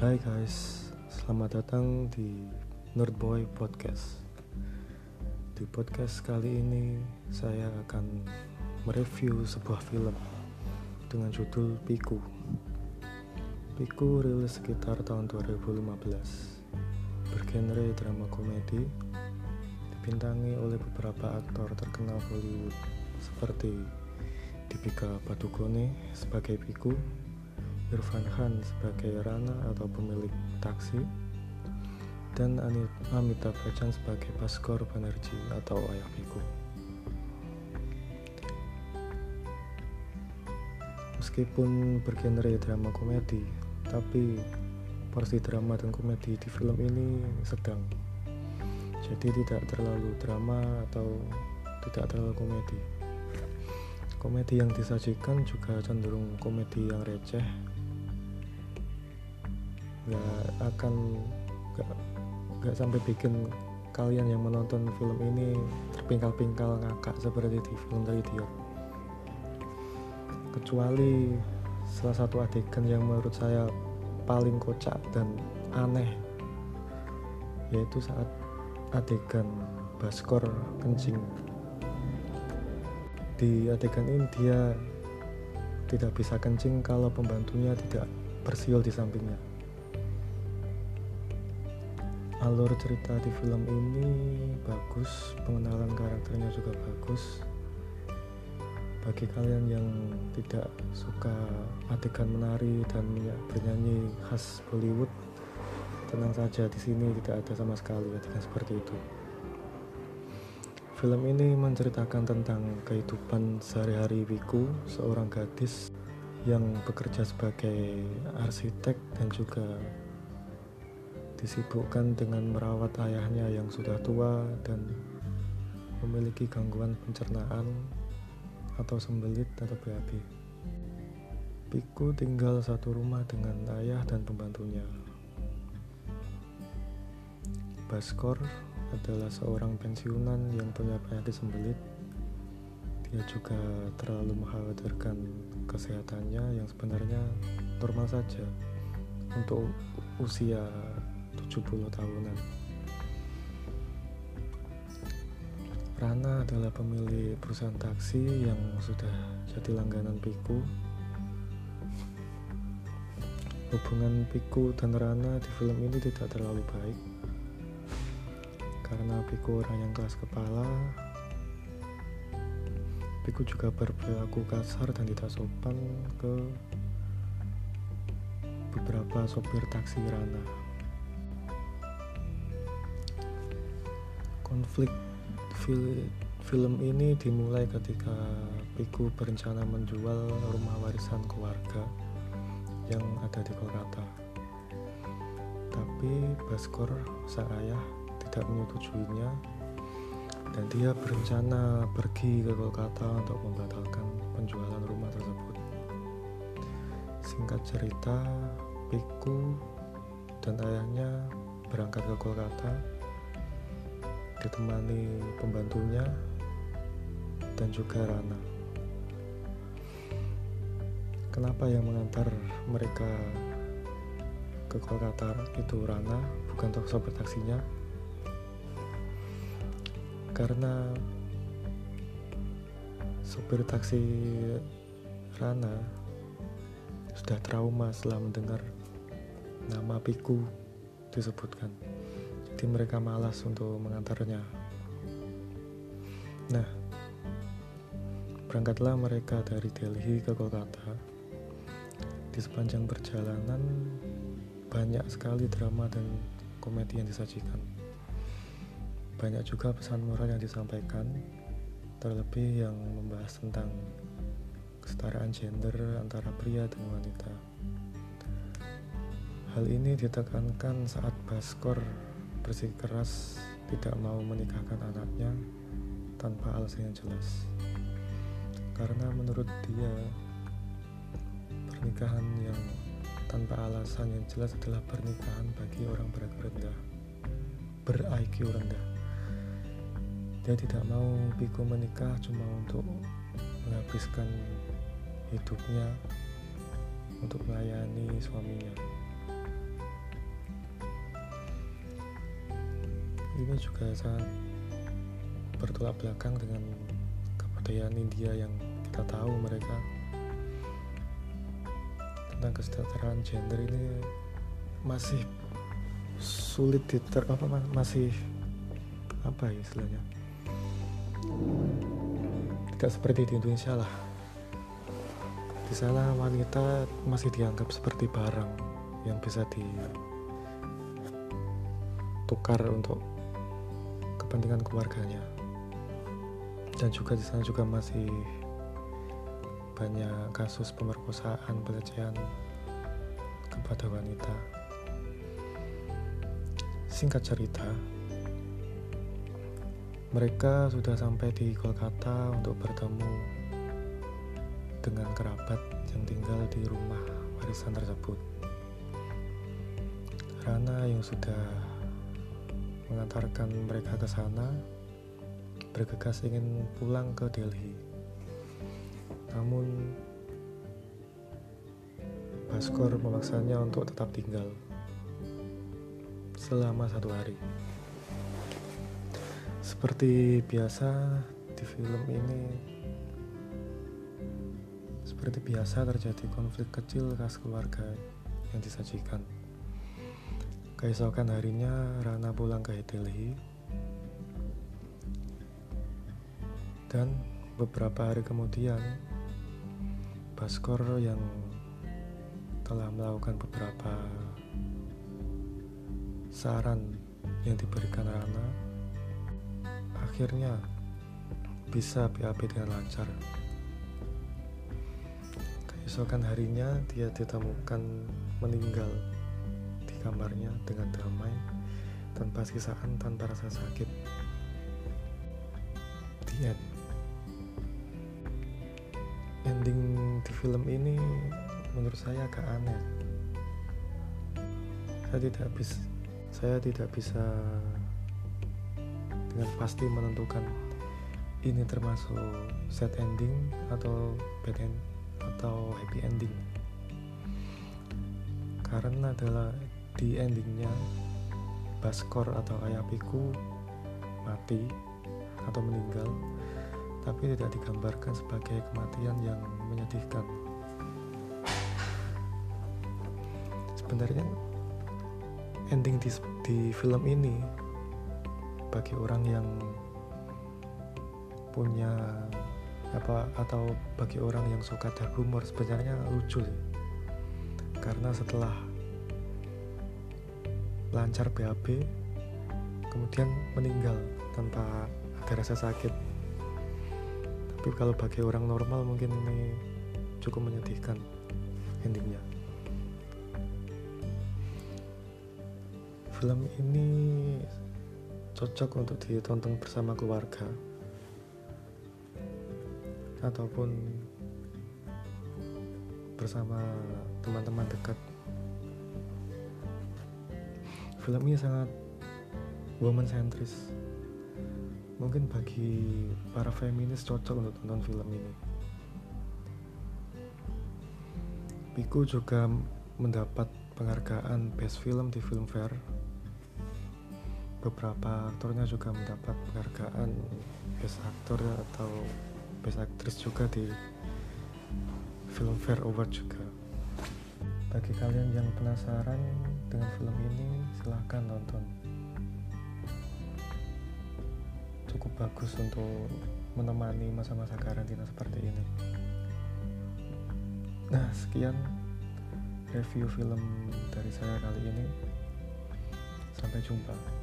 Hai guys, selamat datang di Nerdboy Podcast. Di podcast kali ini saya akan mereview sebuah film dengan judul Piku. Piku rilis sekitar tahun 2015. Bergenre drama komedi, dibintangi oleh beberapa aktor terkenal Hollywood seperti Dipika Padukone sebagai Piku, Irfan Khan sebagai Rana atau pemilik taksi, dan Amitabh Bachchan sebagai Baskor Banerjee atau ayah Piku. Meskipun bergenre drama komedi, tapi porsi drama dan komedi di film ini sedang. Jadi tidak terlalu drama atau tidak terlalu komedi. Komedi yang disajikan juga cenderung komedi yang receh nggak akan nggak nggak sampai bikin kalian yang menonton film ini terpingkal-pingkal ngakak seperti di film The Idiot kecuali salah satu adegan yang menurut saya paling kocak dan aneh yaitu saat adegan Baskor kencing. Di adegan ini dia tidak bisa kencing kalau pembantunya tidak bersiul di sampingnya alur cerita di film ini bagus pengenalan karakternya juga bagus. Bagi kalian yang tidak suka adegan menari dan bernyanyi khas Bollywood tenang saja di sini tidak ada sama sekali adegan seperti itu. Film ini menceritakan tentang kehidupan sehari-hari Wiku seorang gadis yang bekerja sebagai arsitek dan juga disibukkan dengan merawat ayahnya yang sudah tua dan memiliki gangguan pencernaan atau sembelit atau BAB. Piku tinggal satu rumah dengan ayah dan pembantunya. Baskor adalah seorang pensiunan yang punya penyakit sembelit. Dia juga terlalu mengkhawatirkan kesehatannya yang sebenarnya normal saja untuk usia 70 tahunan. Rana adalah pemilik perusahaan taksi yang sudah jadi langganan Piku. Hubungan Piku dan Rana di film ini tidak terlalu baik karena Piku orang yang keras kepala. Piku juga berperilaku kasar dan tidak sopan ke beberapa sopir taksi Rana. Konflik film ini dimulai ketika Piku berencana menjual rumah warisan keluarga yang ada di Kolkata. Tapi Baskor, sang ayah, tidak menyetujuinya dan dia berencana pergi ke Kolkata untuk membatalkan penjualan rumah tersebut. Singkat cerita, Piku dan ayahnya berangkat ke Kolkata ditemani pembantunya dan juga Rana. Kenapa yang mengantar mereka ke Kolkata itu Rana, bukan sopir taksinya? Karena sopir taksi Rana sudah trauma setelah mendengar nama Piku disebutkan mereka malas untuk mengantarnya. Nah, berangkatlah mereka dari Delhi ke Kolkata. Di sepanjang perjalanan, banyak sekali drama dan komedi yang disajikan. Banyak juga pesan moral yang disampaikan, terlebih yang membahas tentang kesetaraan gender antara pria dan wanita. Hal ini ditekankan saat Baskor bersikeras tidak mau menikahkan anaknya tanpa alasan yang jelas. Karena menurut dia pernikahan yang tanpa alasan yang jelas adalah pernikahan bagi orang ber rendah, ber-IQ rendah. Dia tidak mau Piko menikah cuma untuk menghabiskan hidupnya untuk melayani suaminya. Ini juga sangat bertolak belakang dengan kebudayaan India yang kita tahu mereka. Tentang kesejahteraan gender ini masih sulit diter apa masih apa ya istilahnya? Tidak seperti di Indonesia lah. Di sana wanita masih dianggap seperti barang yang bisa ditukar untuk kepentingan keluarganya dan juga di sana juga masih banyak kasus pemerkosaan pelecehan kepada wanita singkat cerita mereka sudah sampai di Kolkata untuk bertemu dengan kerabat yang tinggal di rumah warisan tersebut. Rana yang sudah mengantarkan mereka ke sana bergegas ingin pulang ke Delhi. Namun Baskor memaksanya untuk tetap tinggal selama satu hari. Seperti biasa di film ini Seperti biasa terjadi konflik kecil khas keluarga yang disajikan Keesokan harinya Rana pulang ke Delhi Dan beberapa hari kemudian Baskor yang telah melakukan beberapa saran yang diberikan Rana akhirnya bisa BAB dengan lancar. Keesokan harinya dia ditemukan meninggal kamarnya dengan damai tanpa sisaan tanpa rasa sakit. The end. Ending di film ini menurut saya agak aneh. Saya tidak bisa saya tidak bisa dengan pasti menentukan ini termasuk sad ending atau bad end atau happy ending karena adalah di endingnya Baskor atau Ayapiku mati atau meninggal tapi tidak digambarkan sebagai kematian yang menyedihkan. Sebenarnya ending di, di film ini bagi orang yang punya apa atau bagi orang yang suka dark humor sebenarnya lucu sih. Karena setelah lancar BAB kemudian meninggal tanpa ada rasa sakit. Tapi kalau bagi orang normal mungkin ini cukup menyedihkan endingnya. Film ini cocok untuk ditonton bersama keluarga ataupun bersama teman-teman dekat film ini sangat woman centris mungkin bagi para feminis cocok untuk tonton film ini. Piku juga mendapat penghargaan Best Film di Filmfare. Beberapa aktornya juga mendapat penghargaan best aktor atau best aktris juga di Filmfare Award juga. Bagi kalian yang penasaran dengan film ini silahkan nonton. Cukup bagus untuk menemani masa-masa karantina seperti ini. Nah sekian review film dari saya kali ini. Sampai jumpa